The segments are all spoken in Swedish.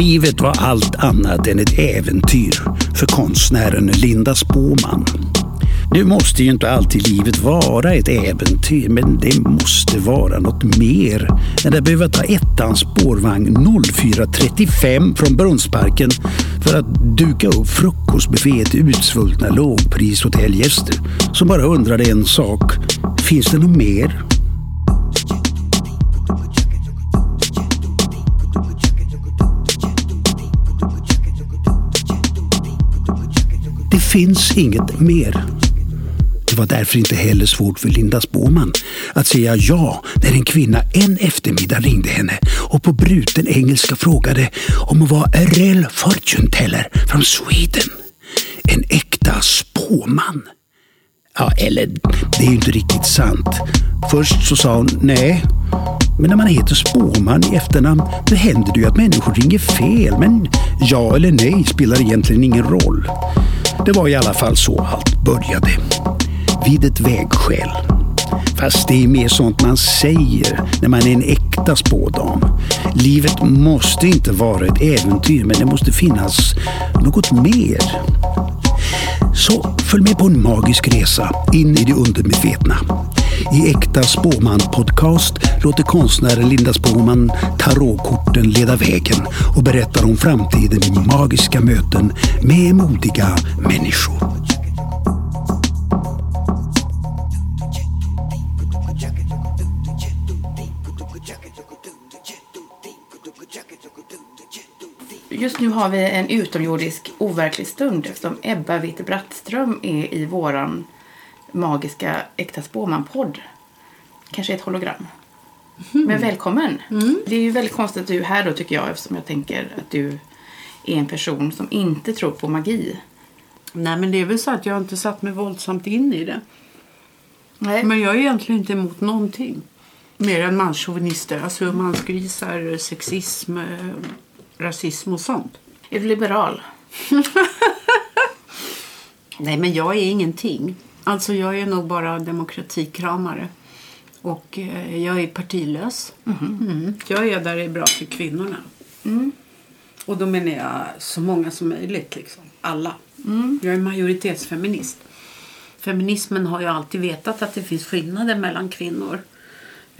Livet var allt annat än ett äventyr för konstnären Linda Spåman. Nu måste ju inte alltid livet vara ett äventyr, men det måste vara något mer än att behöva ta ettans spårvagn 04.35 från Brunnsparken för att duka upp frukostbuffé till utsvultna lågprishotellgäster som bara undrade en sak. Finns det något mer? Finns inget mer. Det var därför inte heller svårt för Linda Spåman att säga ja när en kvinna en eftermiddag ringde henne och på bruten engelska frågade om hon var a real fortune teller från Sweden. En äkta spåman. Ja, eller det är ju inte riktigt sant. Först så sa hon nej. Men när man heter spåman i efternamn då händer det ju att människor ringer fel. Men ja eller nej spelar egentligen ingen roll. Det var i alla fall så allt började. Vid ett vägskäl. Fast det är mer sånt man säger när man är en äkta spådam. Livet måste inte vara ett äventyr men det måste finnas något mer. Så följ med på en magisk resa in i det undermedvetna. I Äkta Spåman Podcast låter konstnären Linda Spåman tarotkorten leda vägen och berättar om framtiden i magiska möten med modiga människor. Just nu har vi en utomjordisk overklig stund eftersom Ebba Witte-Brattström är i våran magiska Äkta Spåman-podd. Kanske ett hologram. Men välkommen! Det är ju väldigt konstigt att du är här då tycker jag eftersom jag tänker att du är en person som inte tror på magi. Nej, men det är väl så att jag inte satt mig våldsamt in i det. Nej. Men jag är egentligen inte emot någonting. Mer än manschauvinister, alltså mansgrisar, sexism, eh, rasism och sånt. Är du liberal? Nej, men jag är ingenting. Alltså jag är nog bara demokratikramare. Och eh, jag är partilös. Mm. Jag är där det är bra för kvinnorna. Och då menar jag så många som möjligt. Liksom. Alla. Jag är majoritetsfeminist. Feminismen har ju alltid vetat att det finns skillnader mellan kvinnor.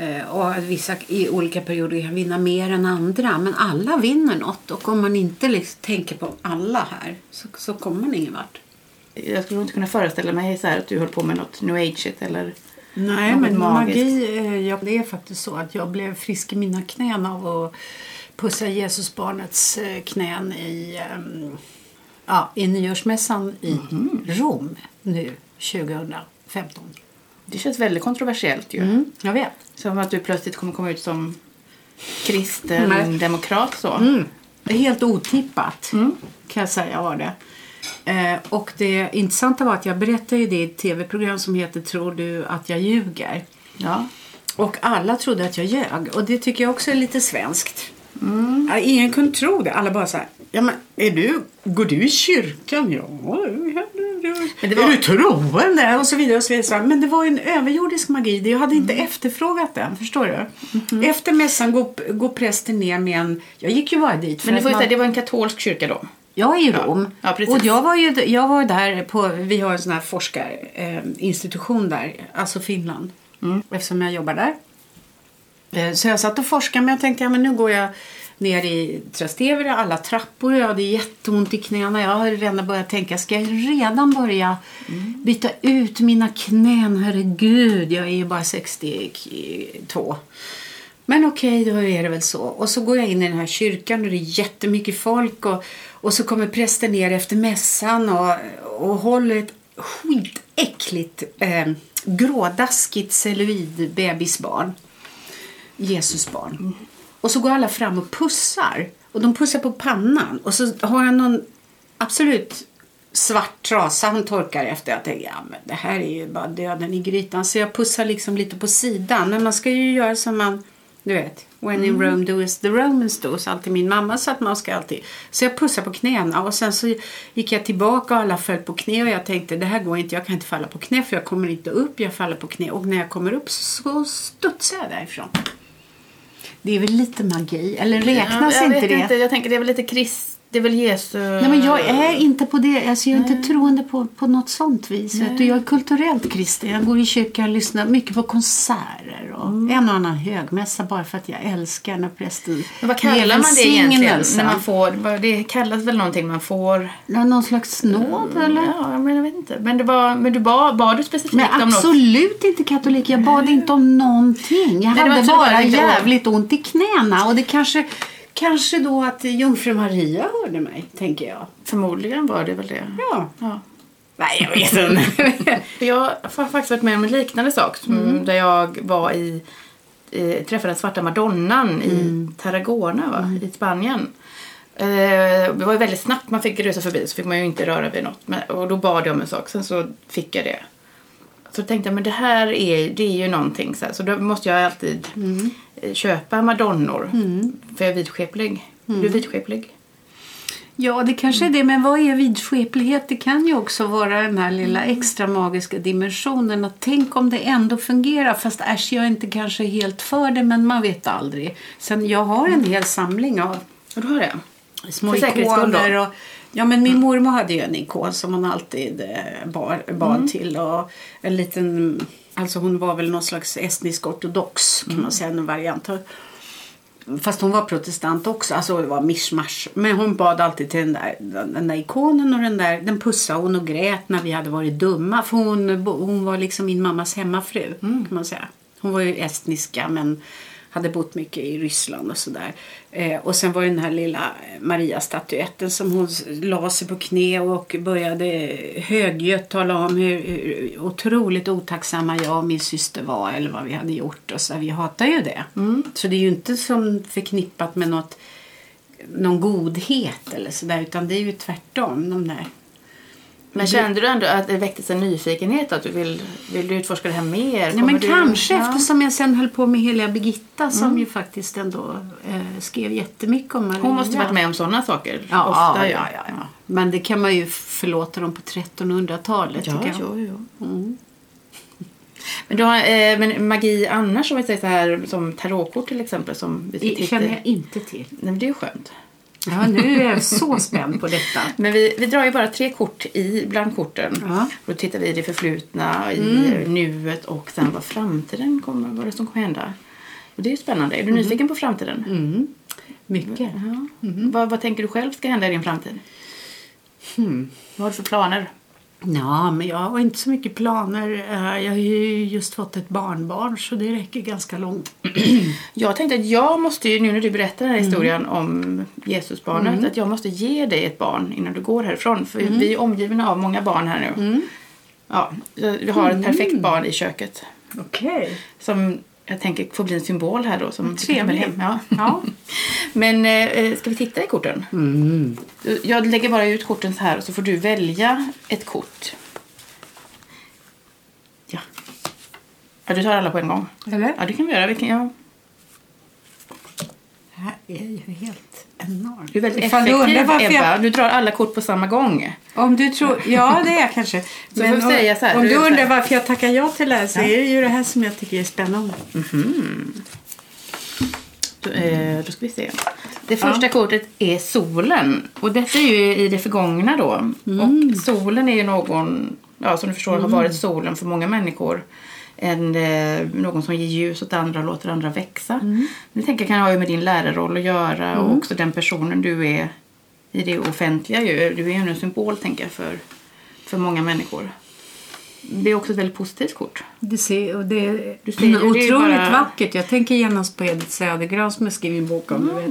Eh, och att vissa i olika perioder kan vinna mer än andra. Men alla vinner något. Och om man inte liksom tänker på alla här så, så kommer man ingen vart. Jag skulle inte kunna föreställa mig så att du höll på med något new age eller Nej, något men magiskt. magi, eh, jag, det är faktiskt så att jag blev frisk i mina knän av att pussa Jesusbarnets eh, knän i, ehm, ja, i nyårsmässan i Rom nu 2015. Det känns väldigt kontroversiellt ju. Mm, jag vet. Som att du plötsligt kommer komma ut som kristen Nej. demokrat så. Mm. Det är helt otippat Mm. kan jag säga var det. Eh, och det intressanta var att jag berättade det i ett tv-program som heter Tror du att jag ljuger? Ja. Och alla trodde att jag ljög. Och det tycker jag också är lite svenskt. Ja, ingen kunde tro det. Alla bara så här. Ja, men är du, går du i kyrkan? Ja. Men det var- Är du troende? Och så vidare. Och så vidare. Men det var en överjordisk magi. Jag hade inte efterfrågat den. Förstår du? Efter mässan går, går prästen ner med en... Jag gick ju bara dit för Men var, ju man- det var en katolsk kyrka då. jag är i Rom. Ja, precis. och jag var ju jag var där på, vi har en sån här forskarinstitution eh, där, alltså Finland. Eftersom jag jobbar där. Eh, så jag satt och forskade men jag tänkte, ja men nu går jag ner i Trastevere, alla trappor, jag hade jätteont i knäna. Jag har redan börjat tänka, ska jag redan börja byta ut mina knän? Herregud, jag är ju bara 62. Men okej, då är det väl så. Och så går jag in i den här kyrkan och det är jättemycket folk. Och, och så kommer prästen ner efter mässan och, och håller ett skitäckligt eh, grådaskigt celluloidbebisbarn. Jesusbarn. Och så går alla fram och pussar. Och de pussar på pannan. Och så har han någon absolut svart trasa han torkar efter. Jag tänker, ja men det här är ju bara döden i grytan. Så jag pussar liksom lite på sidan. Men man ska ju göra som man, du vet. When in Rome do as the Romans do. Så alltid min mamma sa att man ska alltid. Så jag pussar på knäna. Och sen så gick jag tillbaka och alla föll på knä. Och jag tänkte, det här går inte. Jag kan inte falla på knä för jag kommer inte upp. Jag faller på knä. Och när jag kommer upp så studsar jag därifrån. Det är väl lite magi? Eller räknas jag inte vet det? Inte. Jag tänker det är väl lite krist... Det är väl Jesu... Nej, men jag är inte på det. Alltså, jag är inte troende på, på något sånt vis. Vet du? Jag är kulturellt kristen. Jag går i kyrkan och lyssnar mycket på konserter och en och annan högmässa bara för att jag älskar när prästen Men vad kallar man det egentligen? När man får, det kallas väl någonting man får... Ja, Någon slags nåd eller? Ja, men jag vet inte. Men, det var, men du bad, bad du specifikt Men om något? absolut inte katolik. Jag bad inte om någonting. Jag Nej, hade bara jävligt ont i knäna. Och det kanske, kanske då att jungfru Maria hörde mig, tänker jag. Förmodligen var det väl det. Ja. Ja. Nej, jag vet inte. Jag har faktiskt varit med om en liknande sak. Mm. Där jag var i, eh, träffade den svarta madonnan i Mm. Tarragona va? i Spanien. Eh, det var ju väldigt snabbt man fick rusa förbi så fick man ju inte röra vid något. Men, och då bad jag om en sak, sen så fick jag det. Så tänkte jag, men det här är, det är ju någonting så här. Så då måste jag alltid Mm. Eh, köpa madonnor. För jag är vidskeplig. Mm. Du är vidskeplig. Ja, det kanske är det. Men vad är vidskeplighet? Det kan ju också vara den här lilla extra magiska dimensionen. Att tänk om det ändå fungerar. Fast äsch, jag är inte kanske helt för det, men man vet aldrig. Sen jag har en hel samling av Och du har det? små ikoner. Och, ja, men min mormor hade ju en ikon som hon alltid eh, bar, bad Mm. till. Och en liten, alltså hon var väl någon slags estnisk ortodox kan Mm. man säga, en variant. Fast hon var protestant också, alltså det var mischmasch. Men hon bad alltid till den där, den, där ikonen och den där, den pussade hon och grät när vi hade varit dumma. För hon, hon var liksom min mammas hemmafru kan man säga. Hon var ju estniska men hade bott mycket i Ryssland och sådär. Eh, och sen var det den här lilla Maria-statyetten som hon la sig på knä och började högljutt tala om hur, hur otroligt otacksamma jag och min syster var eller vad vi hade gjort. Och så, vi hatar ju det. Så det är ju inte som förknippat med något, någon godhet eller sådär utan det är ju tvärtom. De där. Men kände du ändå att det väcktes en nyfikenhet? Att du vill, vill du utforska det här mer? Ja, Kommer men du, kanske Ja. eftersom jag sen höll på med Heliga Birgitta som ju faktiskt ändå eh, skrev jättemycket om Maria. Hon måste varit med om sådana saker. Ja, ofta, ja, ja, ja, ja. Men det kan man ju förlåta dem på 1300-talet. Ja, jag. jo, jo. Men, du har, eh, men magi annars, om vi säger så här, som tarotkort till exempel. Som vi titta känner i. jag inte till. Nej, men det är ju skönt. Ja, nu är jag så spänd på detta. Men vi, vi drar ju bara tre kort i bland korten. Ja. Då tittar vi i det förflutna, i Mm. nuet och sen vad framtiden kommer, vad det som kommer hända. Och det är ju spännande. Mm. Är du nyfiken på framtiden? Mycket. Ja. Mm-hmm. Vad, vad tänker du själv ska hända i din framtid? Hmm. Vad har du för planer? Ja, men jag har inte så mycket planer. Eh, Jag har ju just fått ett barnbarn så det räcker ganska långt. Jag tänkte att jag måste ju, nu när du berättar den här Mm. historien om Jesusbarnet, att jag måste ge dig ett barn innan du går härifrån. För Mm. vi är omgivna av många barn här nu. Ja, vi har ett perfekt Mm. barn i köket. Okej. Som jag tänker får bli en symbol här då. Som Trevligt. Ja. Ja. Men eh, ska vi titta i korten? Mm. Jag lägger bara ut korten så här och så får du välja ett kort. Ja. Ja, du tar alla på en gång. Eller? Ja, det kan vi göra. Vi kan, ja. Det här är ju helt enormt. Du är väldigt effektiv, undrar varför Ebba. jag- Du drar alla kort på samma gång. Om du tror... Ja, det är jag kanske. Så får vi om, säga så här, om du du undrar här- varför jag tackar ja till det här så Ja. är det ju det här som jag tycker är spännande. Då, eh, då ska vi se. Det första kortet är solen. Och detta är ju i det förgångna då. Och solen är ju någon, ja, som du förstår har varit solen för många människor. En, eh, någon som ger ljus åt andra och låter andra växa. Det tänker jag kan ha med din lärarroll att göra och också den personen du är i det offentliga. Ju. Du är ju en symbol tänker jag för, för många människor. Det är också ett väldigt positivt kort. Det, ser, och det, Du ser ju, det är otroligt bara- vackert. Jag tänker genast på Edith Södergran som jag skrivit en bok om. Du vet.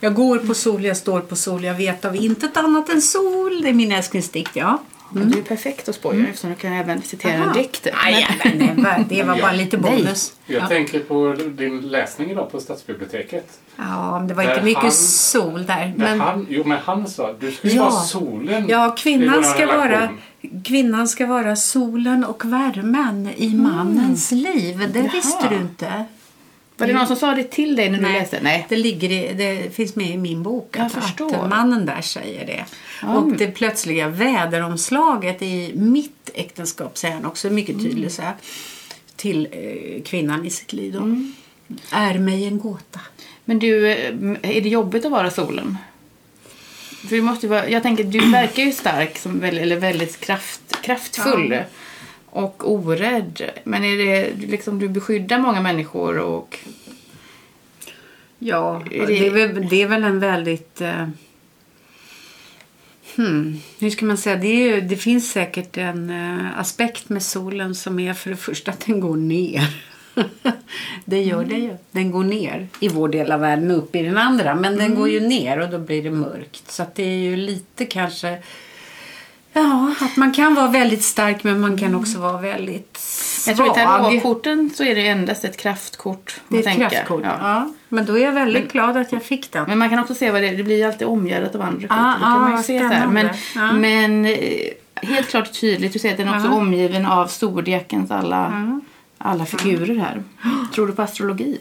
Jag går på sol, jag står på sol, jag vet av intet annat än sol. Det är min älsklingsdikt, ja. Mm. Du är perfekt att spåja eftersom du kan även citera en Aha. dikt. Nej, det var bara lite Nej. bonus. Jag Ja. tänker på din läsning idag på stadsbiblioteket. Ja, men det var inte mycket han- sol där. Men... Han, jo, men han sa du ska Ja. vara solen ja, kvinnan ska, relation. vara, kvinnan ska vara solen och värmen i mannens liv. Det Jaha. visste du inte. Var det någon som sa det till dig när du läste? Nej. Det, ligger i, det finns med i min bok att, att mannen där säger det. Ja. Och det plötsliga väderomslaget i mitt äktenskap säger han också mycket tydligt så här, till eh, kvinnan i sitt liv. Då. är mig en gåta. Men du, eh, är det jobbigt att vara solen? För du måste vara, jag tänker, du verkar ju stark, som, eller väldigt kraft, kraftfull. Ja. Och orädd. Men är det liksom, du beskyddar många människor och... Ja, Är det, det- är väl, det är väl en väldigt... Eh, hmm, hur ska man säga? Det, ju, det finns säkert en eh, aspekt med solen som är för det första att den går ner. det gör det ju. Den går ner i vår del av världen och upp i den andra. Men den går ju ner och då blir det mörkt. Så det är ju lite kanske... Ja, att man kan vara väldigt stark men man kan också vara väldigt svag. Jag tror i tarotkorten så är det endast ett kraftkort. Det är ett tänker. kraftkort. Ja. Ja. Men då är jag väldigt glad att jag fick den. Men man kan också se vad det är. Det blir alltid omgärdat av andra kort. Ah, det kan man ju ah, se. Men. Ja. men eh, helt klart tydligt. Du ser att den är också Ja. omgiven av zodiakens alla, Ja. alla figurer här. Tror du på astrologi?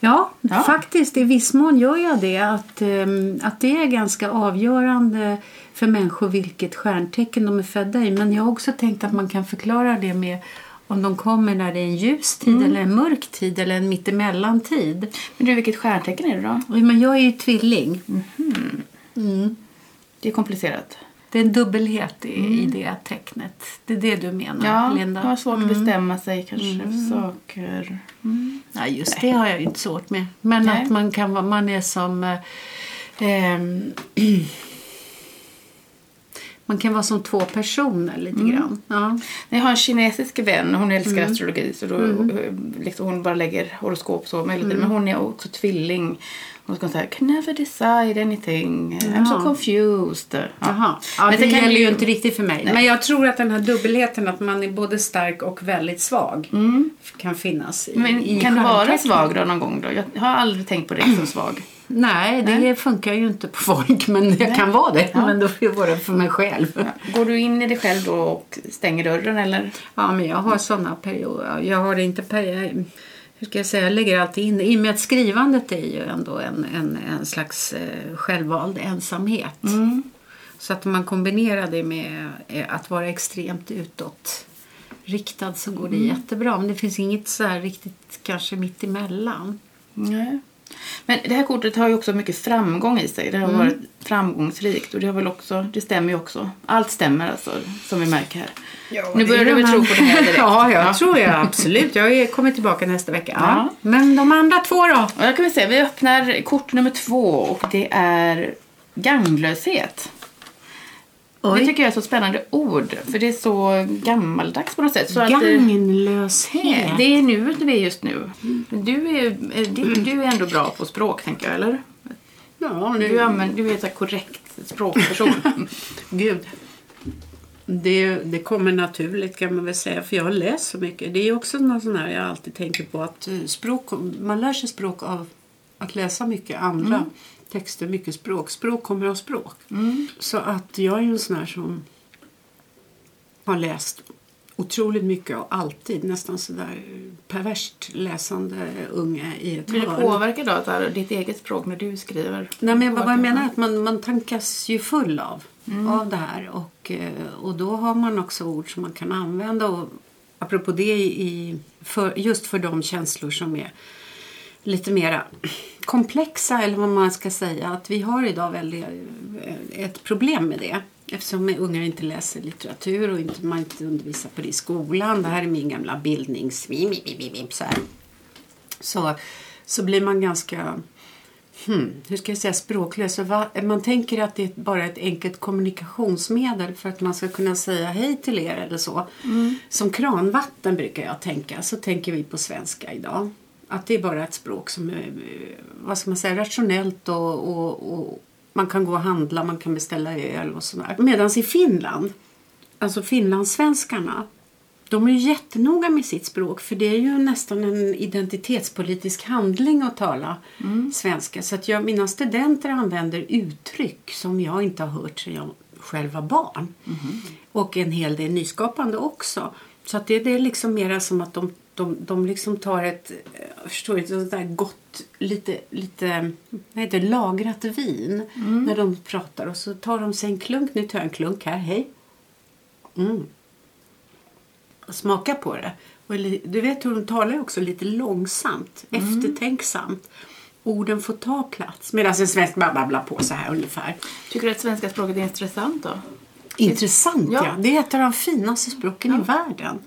Ja, Ja. faktiskt i viss mån gör jag det. Att, ehm, att det är ganska avgörande för människor vilket stjärntecken de är födda i. Men jag har också tänkt att man kan förklara det med om de kommer när det är en ljus tid eller en mörk tid eller en mittemellan-tid. Men du, vilket stjärntecken är det då? Men jag är ju tvilling. Det är komplicerat. Det är en dubbelhet i, i det tecknet. Det är det du menar, Ja, Linda? det var svårt att bestämma sig kanske för saker. Ja, just det har jag ju inte svårt med. Men Nej. att man kan vara, man är som... Eh, ehm, man kan vara som två personer lite grann. Ja. Jag har en kinesisk vän, hon älskar Mm. astrologi så då, eh, liksom, hon bara lägger horoskop så med lite. Mm. Men hon är också tvilling. Hon ska säga can never decide anything. I'm so confused. Ja. Jaha. Ja, Men det, kan gäller ju inte riktigt för mig. Men jag tror att den här dubbelheten, att man är både stark och väldigt svag, kan finnas i, Men i kan du vara svag då någon gång då? Jag har aldrig tänkt på dig som svag. Nej, det Nej. funkar ju inte på folk. Men jag kan vara det. Ja. Men då får jag vara för mig själv. Ja. Går du in i dig själv då och stänger dörren eller? Ja, men jag har sådana perioder. Jag har inte per... Hur ska jag säga? Jag lägger alltid in I och med att skrivandet är ju ändå en, en, en slags eh, självvald ensamhet. Så att om man kombinerar det med eh, att vara extremt utåt riktad så går det jättebra. Men det finns inget så här riktigt kanske mitt emellan. Nej. Men det här kortet har ju också mycket framgång i sig. Det har varit framgångsrikt och det har väl också, det stämmer ju också. Allt stämmer alltså, som vi märker här. nu börjar du väl tro på det här direkt? Ja, jag tror jag absolut. Jag kommer tillbaka nästa vecka. Ja. Ja. Men de andra två då? Och då kan vi se, vi öppnar kort nummer två och det är ganglöshet. Det tycker jag är så spännande ord, för det är så gammaldags på något sätt. Så att, eh, Gagnlöshet. det är nuet vi är just nu. Du är, eh, du, du är ändå bra på språk, tänker jag, eller? Ja, Du, använder, du är en korrekt språkperson. Gud. Det, det kommer naturligt kan man väl säga. För jag har läst så mycket. Det är också något sån här jag alltid tänker på. att eh, språk, Man lär sig språk av att läsa mycket andra texter. Mycket språk. Språk kommer av språk. Så att jag är ju en sån här som har läst otroligt mycket och alltid nästan sådär perverst läsande unge i ett Blir du hörn. påverkad av att det ditt eget språk när du skriver? Nej, men vad jag menar att man, man tankas ju full av, av det här. Och, eh, och då har man också ord som man kan använda. Och apropå det, i, för, just för de känslor som är lite mera komplexa, eller vad man ska säga. Att vi har idag väldigt, eh, ett problem med det. Eftersom unga inte läser litteratur och inte, man inte undervisar på det i skolan. Det här är min gamla bildnings... Så, här. så, så blir man ganska hmm, hur ska jag säga, språklös. Man tänker att det är bara ett enkelt kommunikationsmedel för att man ska kunna säga hej till er eller så. Som kranvatten brukar jag tänka. Så tänker vi på svenska idag. Att det är bara ett språk som är vad ska man säga, rationellt och, och, och man kan gå och handla, man kan beställa öl och sådär. Medan i Finland, alltså finlandssvenskarna, de är ju jättenoga med sitt språk för det är ju nästan en identitetspolitisk handling att tala svenska. Så att jag, mina studenter använder uttryck som jag inte har hört sedan jag själv var barn. Och en hel del nyskapande också. Så att det, det är liksom mera som att de, de, de liksom tar ett, eh, förstår ett sånt där gott, lite, lite vad heter lagrat vin när de pratar. Och så tar de sig en klunk, nu tar jag en klunk här, hej. Mm. smaka på det. Och du vet hur de talar också lite långsamt, eftertänksamt. Orden får ta plats. Medan en svensk bara babblar på så här ungefär. Tycker du att svenska språket är intressant då? Intressant ja. Ja. Det är ett av de finaste språken i världen.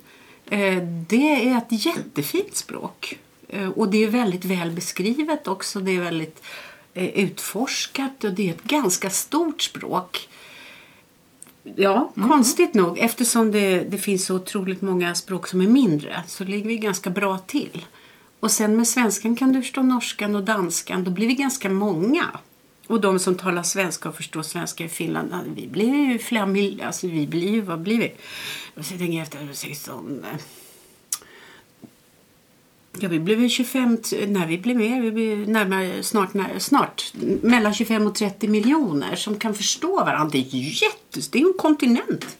Eh, Det är ett jättefint språk. Eh, Och det är väldigt väl beskrivet också. Det är väldigt eh, utforskat och det är ett ganska stort språk. Ja, konstigt nog. Eftersom det, det finns så otroligt många språk som är mindre så ligger vi ganska bra till. Och sen med svenskan kan du förstå norskan och danskan. Då blir vi ganska många. Och de som talar svenska och förstår svenska i Finland, vi blir ju flera mil, alltså vi blir ju, vad blir vi? Jag ska tänka efter, 16, eh, Ja, vi blev ju 25, t- nej vi blir mer, vi blir närmare, snart, när, snart mellan 25 och 30 miljoner som kan förstå varandra. Det är ju jättes, det är ju en kontinent.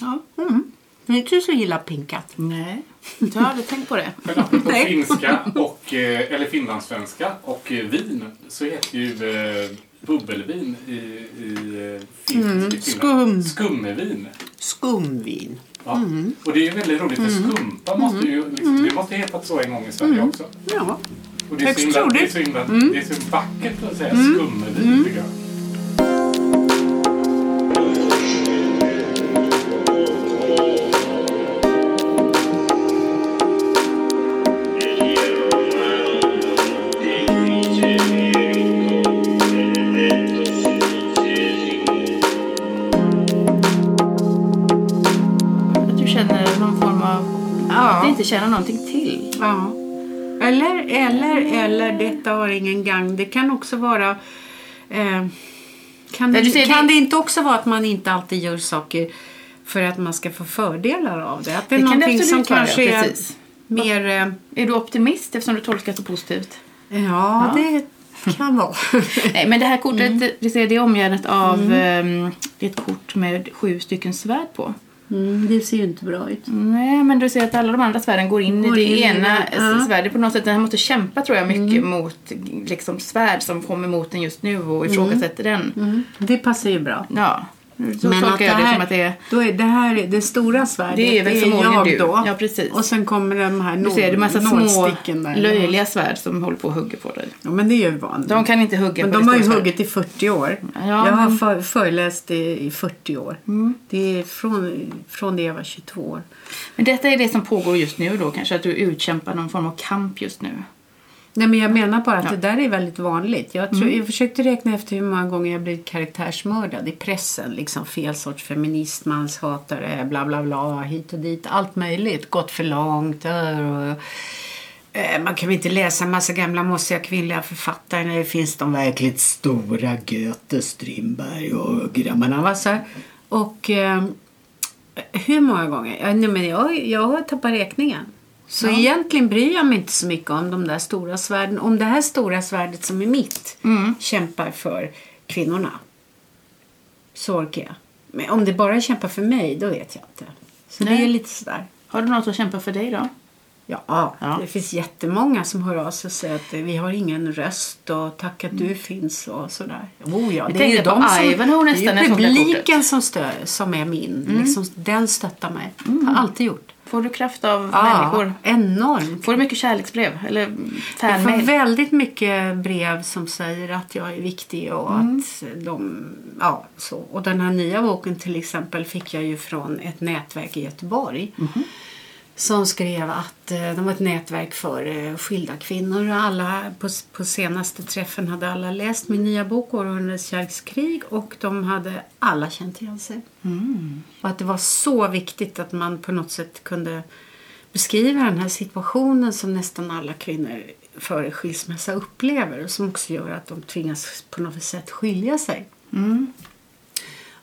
Ja. Mm. Är inte du så gillar pinkat. Nej, jag har aldrig tänkt på det. Men apropå Nej. finska och, eh, eller finlandssvenska och eh, vin så heter ju eh, bubbelvin i, i, eh, fin, Mm, i skum. skummevin. Skumvin. Ja. Och det är ju väldigt roligt för skumpa måste ju liksom, det måste hetat så en gång i Sverige också. Ja. Och det är, så himla, det, är så himla, det är så vackert att säga skummevin tycker jag. Inte känner någonting till. ja. Eller, eller, eller, detta har ingen gang. Det kan också vara... Eh, kan, Ja, det, ser, kan det- det inte också vara att man inte alltid gör saker för att man ska få fördelar av det? Att det är Det någonting som kanske ja, är precis. mer... Eh, Är du optimist eftersom du tolkar så positivt? ja, det kan vara. Nej, men det här kortet Mm. det, det är omgärdat av ehm, det är ett kort med sju stycken svärd på. Mm, det ser ju inte bra ut. Nej, men du ser att alla de andra svärden går in Går i in det i ena ja. Mm. svärdet på något sätt. Den måste kämpa tror jag mycket mot liksom, svärd som kommer mot den just nu och ifrågasätter den. Mm. Det passar ju bra. Ja, så Men tolkar jag det som att det är... Då är det här är det stora svärdet. Det är väl förmodligen jag du. då. Ja, precis. Och sen kommer de här Du ser, det är massa små där. löjliga svärd som håller på och hugger på dig. Ja, men det är ju vanligt. De kan inte hugga men på de det har ju huggit i 40 år. Ja, jag har men- för, föreläst i, i 40 år. Mm. Det är från, från det jag var 22 år. Men detta är det som pågår just nu då kanske? Att du utkämpar någon form av kamp just nu? Nej, men jag menar bara att Ja. det där är väldigt vanligt. Jag, tror, jag försökte räkna efter hur många gånger jag blivit karaktärsmördad i pressen. Liksom fel sorts feminist, manshatare, bla bla bla, hit och dit. Allt möjligt. Gått för långt. Och, eh, man kan väl inte läsa en massa gamla mossiga kvinnliga författare när det finns de verkligt stora Goethe, Strindberg och grabbarna. Va? Så. Och eh, hur många gånger? Nej, men jag, jag har tappat räkningen. Så egentligen bryr jag mig inte så mycket om de där stora svärden. Om det här stora svärdet som är mitt kämpar för kvinnorna. Så orkar jag. Men om det bara kämpar för mig, då vet jag inte. Så det Nej. är lite sådär. Har du något att kämpa för dig då? Ja, Ja. det finns jättemånga som hör av sig och säger att vi har ingen röst och tack att du finns och sådär. Oh ja, det är ju de som, Ivanhoe det nästan, är ju det publiken som, stö, som är min. Liksom, den stöttar mig. Har alltid gjort. Får du kraft av Ja, människor? enormt. Får du mycket kärleksbrev? Eller Jag får väldigt mycket brev som säger att jag är viktig och att de... Ja, så. Och den här nya boken till exempel fick jag ju från ett nätverk i Göteborg. Som skrev att eh, de var ett nätverk för eh, skilda kvinnor. Alla, på, på senaste träffen hade alla läst min nya bok Århundradets kärlekskrig och de hade alla känt igen sig. Och att det var så viktigt att man på något sätt kunde beskriva den här situationen som nästan alla kvinnor före skilsmässa upplever och som också gör att de tvingas på något sätt skilja sig.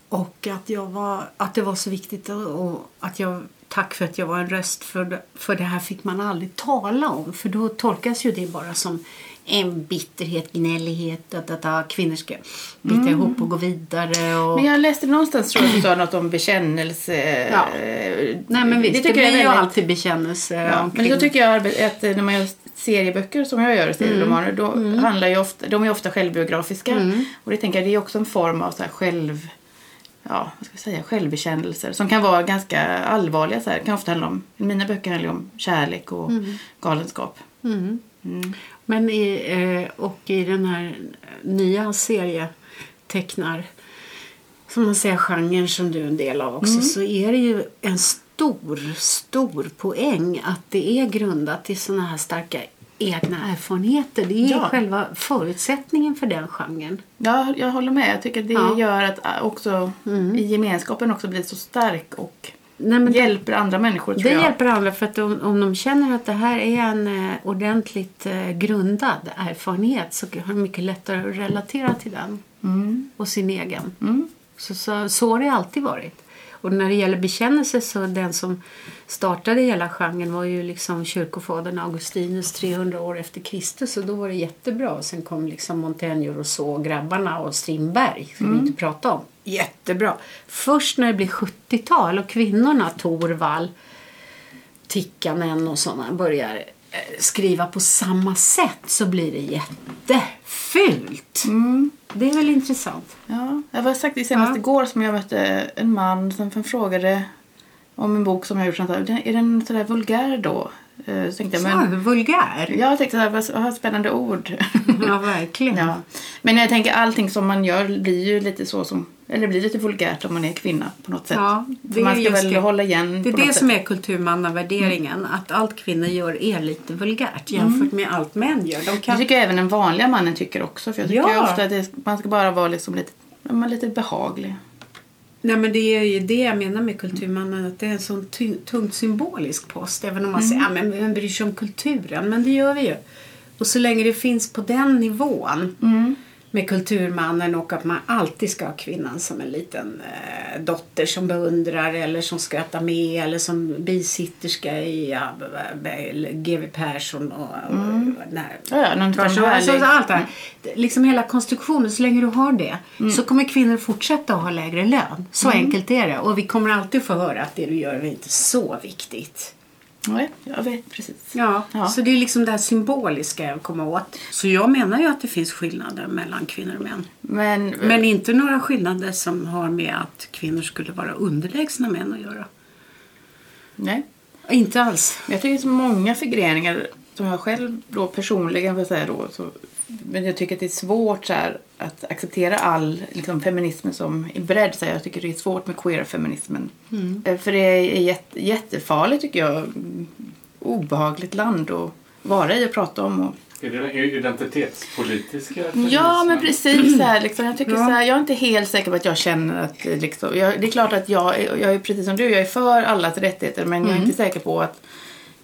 Och att, jag var, att det var så viktigt och, och att jag tack för att jag var en röst för det, för det här fick man aldrig tala om för då tolkas ju det bara som en bitterhet, gnällighet, att, att, att kvinnor ska bita ihop och gå vidare. Och... Men jag läste någonstans tror jag att du sa något om bekännelse. Ja. eh, Nej men visst, det, tycker jag blir ju väldigt- alltid bekännelse Ja, men då tycker jag att när man gör serieböcker som jag gör, serieromaner, då handlar ju ofta, de är ofta självbiografiska. Och det tänker jag, det är också en form av så här själv ja, vad ska vi säga, självbekännelser som kan vara ganska allvarliga. Så här. Det kan ofta handla om, i mina böcker handlar om kärlek och galenskap. Mm. Men i, eh, och i den här nya serietecknar som man säger genren som du är en del av också så är det ju en stor, stor poäng att det är grundat i såna här starka egna erfarenheter. Det är Ja. själva förutsättningen för den genren. Ja, jag håller med. Jag tycker att det Ja. gör att äh, också i gemenskapen också blir så stark och Nej, men det- hjälper andra människor tror Det jag. hjälper andra för att om, om de känner att det här är en eh, ordentligt eh, grundad erfarenhet så har de mycket lättare att relatera till den och sin egen. Så, så, så har det alltid varit. Och när det gäller bekännelse så den som startade hela genren var ju liksom kyrkofadern Augustinus 300 år efter Kristus och då var det jättebra. Och sen kom liksom Montaigne och Rousseau, grabbarna och Strindberg, ska vi inte prata om. Jättebra. Först när det blir 70-tal och kvinnorna, Torvald, Tikkanen och sådana börjar eh, skriva på samma sätt så blir det jättefult. Det är väl intressant? Ja, jag var sagt det senast Ja. igår som jag mötte en man som frågade om en bok som jag gjort. sånt Är den sådär vulgär då? Eh, Så tänkte jag, men, Men, vulgär. jag tänkte såhär, vad spännande ord. Ja, verkligen. ja. Men jag tänker allting som man gör blir ju lite så som, eller blir lite vulgärt om man är kvinna på något sätt. Ja, det man ska väl det. hålla igen Det är det som sätt. är kulturmannavärderingen. Att allt kvinnor gör är lite vulgärt jämfört med allt män gör. De Det kan... tycker jag även den vanliga mannen tycker också. För jag tycker Ja. ofta att det, man ska bara vara liksom lite, lite behaglig. Nej, men det är ju det jag menar med kulturmannen. Att det är en sån tungt symbolisk post. Även om man säger att men vem bryr sig om kulturen? Men det gör vi ju. Och så länge det finns på den nivån med kulturmannen och att man alltid ska ha kvinnan som en liten eh, dotter som beundrar eller som skrattar med eller som bisitterska i ja, GW Persson och, och när, Ja, ja, någon alltså, härlig- allt det här. Liksom hela konstruktionen, så länge du har det Mm. så kommer kvinnor fortsätta att ha lägre lön. Så enkelt är det. Och vi kommer alltid få höra att det du gör är inte så viktigt. Nej, jag vet precis. Ja, Ja. så det är liksom det här symboliska jag kommer åt. Så jag menar ju att det finns skillnader mellan kvinnor och män. Men, Men inte några skillnader som har med att kvinnor skulle vara underlägsna män att göra. nej. Inte alls. Jag tycker det är så många förgreningar som jag själv då personligen får säga då. Så, men jag tycker att det är svårt så här, att acceptera all liksom, feminism som är bredd. Så. Jag tycker det är svårt med queer-feminismen. Eh, För det är jätte, jättefarligt tycker jag. Mm, Obehagligt land att vara i och prata om. Och, Är det den identitetspolitiska Ja, feminismen? men precis. Så här, liksom, jag, tycker Ja. så här, jag är inte helt säker på att jag känner att... eh, Liksom, jag, det är klart att jag, är- jag är precis som du, jag är för allas rättigheter. Men jag är inte säker på att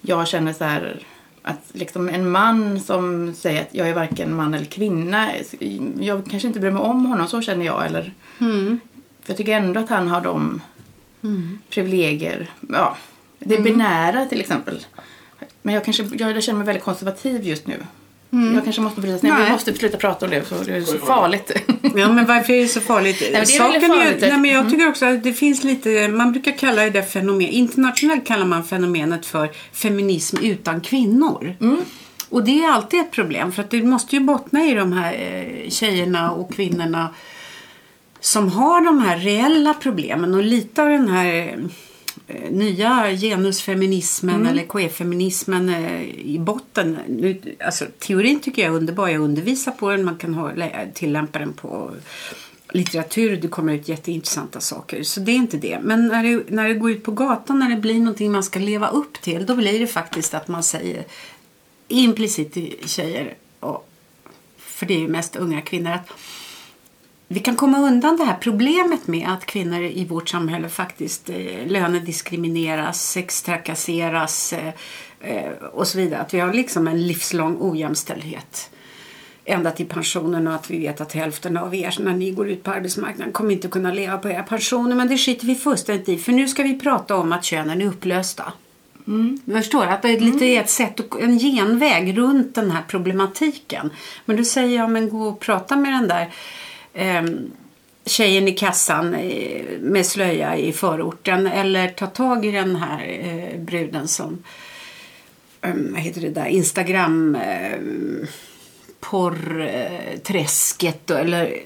jag känner så här... Att liksom en man som säger att jag är varken man eller kvinna. Jag kanske inte bryr mig om honom, så känner jag. Eller, Mm. jag tycker ändå att han har de privilegier. Ja, det Mm. binära till exempel. Men jag, kanske, jag känner mig väldigt konservativ just nu. Jag kanske måste brytas ner. Mm. Nej. Vi måste sluta prata om det för det är så farligt. Ja, men varför är det så farligt? men det är Saken farligt. Mm. Är, nej, men jag tycker också att det finns lite, man brukar kalla det fenomen, internationellt kallar man fenomenet för feminism utan kvinnor. Mm. Och det är alltid ett problem för att det måste ju bottna i de här eh, tjejerna och kvinnorna som har de här reella problemen och lite av den här nya genusfeminismen Mm. eller queerfeminismen eh, i botten. Nu, alltså, teorin tycker jag är underbar. Jag undervisar på den. Man kan ha, lä- tillämpa den på litteratur. Det kommer ut jätteintressanta saker. Så det är inte det. Men när det, när det går ut på gatan, när det blir någonting man ska leva upp till. Då blir det faktiskt att man säger implicit till tjejer. Och, för det är ju mest unga kvinnor. att vi kan komma undan det här problemet med att kvinnor i vårt samhälle faktiskt eh, lönediskrimineras, sextrakasseras eh, eh, och så vidare. Att vi har liksom en livslång ojämställdhet ända till pensionen och att vi vet att hälften av er när ni går ut på arbetsmarknaden kommer inte kunna leva på era pensioner. Men det skiter vi fullständigt i för nu ska vi prata om att könen är upplösta. Du förstår att det är lite ett sätt, en genväg runt den här problematiken. Men då säger jag, men gå och prata med den där eh, tjejen i kassan eh, med slöja i förorten. Eller ta tag i den här eh, bruden som, eh, vad heter det där, Instagram eh, porrträsket. Eller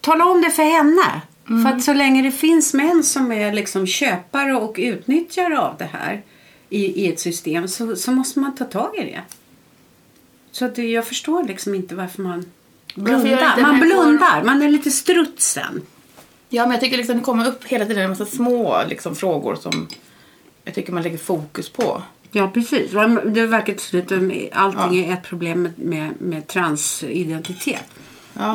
tala om det för henne. För att så länge det finns män som är liksom köpare och utnyttjare av det här i, i ett system så, så måste man ta tag i det. Så att jag förstår liksom inte varför man blundar. Man blundar, man är lite strutsen. Ja, men jag tycker liksom det kommer upp hela tiden en massa små liksom, frågor som jag tycker man lägger fokus på. Ja, precis. Det verkar till slut allting är ett problem med, med, transidentitet. Ja.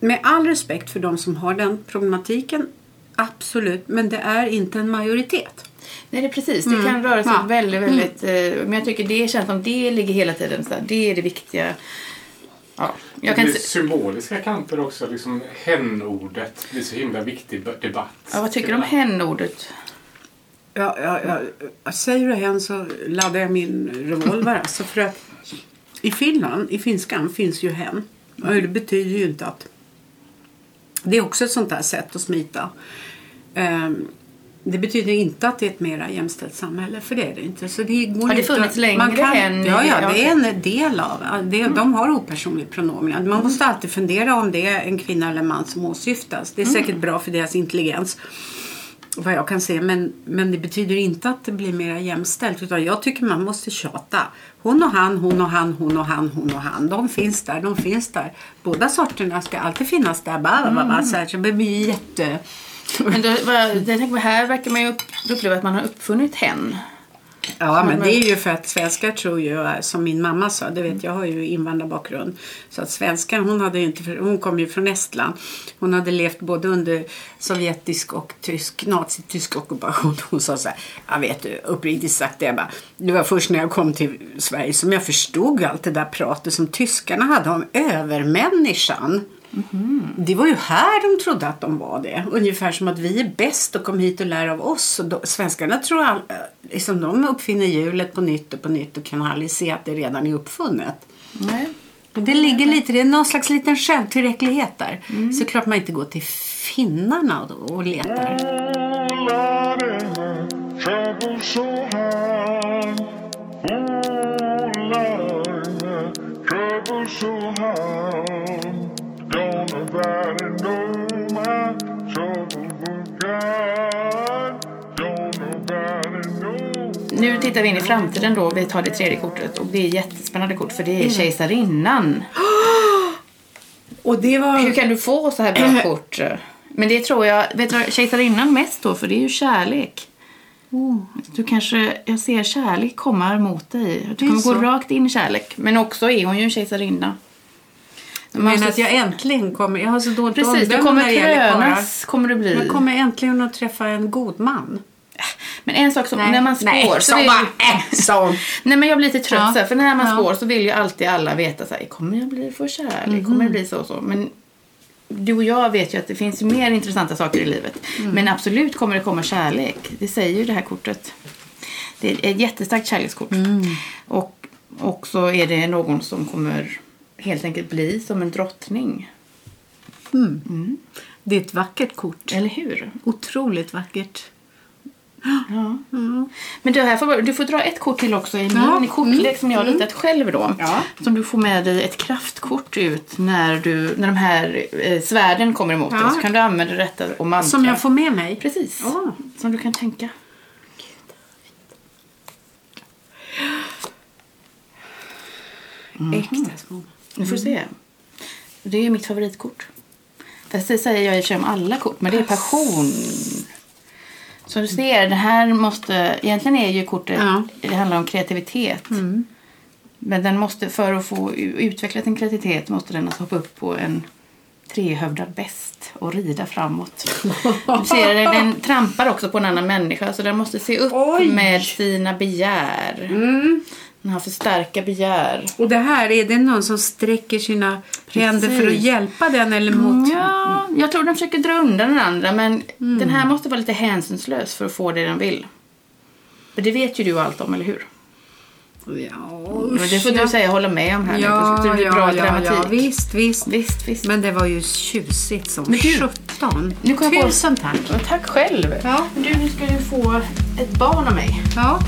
Med all respekt för de som har den problematiken, absolut. Men det är inte en majoritet. Nej, det är precis. Det kan röra sig Ja. väldigt, väldigt... Eh, men jag tycker det känns som det ligger hela tiden så här, Det är det viktiga. Ja, jag Det kan symboliska kanter också. Liksom hen-ordet blir så himla viktig debatt. ja, vad tycker du om hen-ordet? Ja, ja, ja. Säger du hen så laddar jag min revolver. alltså, för att I Finland, i finskan, finns ju hen. Och det betyder ju inte att... Det är också ett sånt där sätt att smita. Ehm, det betyder inte att det är ett mera jämställt samhälle, för det är det inte. Så det går Har det funnits att- längre man kan, i- Ja, ja, det är en del av det. De har opersonligt pronomen. Man måste alltid fundera om det är en kvinna eller en man som åsyftas. Det är säkert bra för deras intelligens vad jag kan se. Men, men det betyder inte att det blir mer jämställt. Utan jag tycker man måste tjata. Hon och han, hon och han, hon och han, hon och han. De finns där, de finns där. Båda sorterna ska alltid finnas där. Bara, bara, bara, så här, så det blir jätte... Men då, jag tänker, här verkar man ju upp, uppleva att man har uppfunnit hen. Ja, men det är ju för att svenskar tror ju, som min mamma sa, det vet jag har ju invandrarbakgrund. Så att svenskar, hon, hade ju inte, hon kom ju från Estland. Hon hade levt både under sovjetisk och tysk, nazitysk ockupation. Hon sa så här, jag vet du, uppriktigt sagt bara, det var först när jag kom till Sverige som jag förstod allt det där pratet som tyskarna hade om övermänniskan. Det var ju här de trodde att de var det. Ungefär som att vi är bäst och kom hit och lär av oss. Och då, svenskarna tror all, liksom, de uppfinner hjulet på nytt och på nytt och kan aldrig se att det redan är uppfunnet. Nej. Det ligger lite, det är någon slags liten självtillräcklighet där. Så klart man inte går till finnarna och, och letar. Oh, tittar vi in i framtiden då. Vi tar det tredje kortet och det är jättespännande kort för det är kejsarinnan. Och det var... Hur kan du få så här bra kort? Men det tror jag, vet du vad kejsarinnan mest då? För det är ju kärlek. Du kanske, jag ser kärlek komma mot dig. Du kommer gå rakt in i kärlek. Men också är hon ju en kejsarinna. Jag menar att jag äntligen kommer... Jag har så dåligt Precis, du omdöme kommer när det gäller karlar. Kommer du bli. Jag kommer äntligen att träffa en god man. Men en sak som, när man spår nej, så så vill bara, äh, så. Nej men jag blir lite trött Ja. så för när man Ja. spår så vill ju alltid alla veta så här, kommer jag bli för kärlek? Mhm. Kommer det bli så och så? Men du och jag vet ju att det finns mer intressanta saker i livet. Mm. Men absolut kommer det komma kärlek. Det säger ju det här kortet. Det är ett jättestarkt kärlekskort. Mm. Och också är det någon som kommer helt enkelt bli som en drottning. Det är ett vackert kort. Eller hur? Otroligt vackert. Ja. Men det här får, du får dra ett kort till också i min Ja. kortlek som jag har ritat själv då. Ja. Som du får med dig ett kraftkort ut när, du, när de här eh, svärden kommer emot Ja. dig. Så kan du använda detta och mantra. Som jag får med mig. Precis. Ja. Som du kan tänka. Äkta små. Nu får du se. Det är mitt favoritkort. Fast det säger jag i och om alla kort, men det är passion. Så du ser, det här måste... Egentligen är ju kortet... Ja. Det handlar om kreativitet. Men den måste, för att få utveckla sin kreativitet måste den alltså hoppa upp på en trehövdad bäst och rida framåt. Du ser, den, trampar också på en annan människa så den måste se upp Oj. med sina begär. Den har för starka begär. Och det här, är det någon som sträcker sina händer för att Precis. hjälpa den eller mot... Ja, jag tror den försöker dra undan den andra men den här måste vara lite hänsynslös för att få det den vill. För det vet ju du allt om, eller hur? Ja, Och det får du säga hålla med om här Ja, nu. Det blir bra ja, ja, dramatik. ja, visst, visst. Visst, visst. Men det var ju tjusigt som Men du, sjutton. på- Tusen tack. Och tack själv. Ja. Du, nu ska du få ett barn av mig. Ja,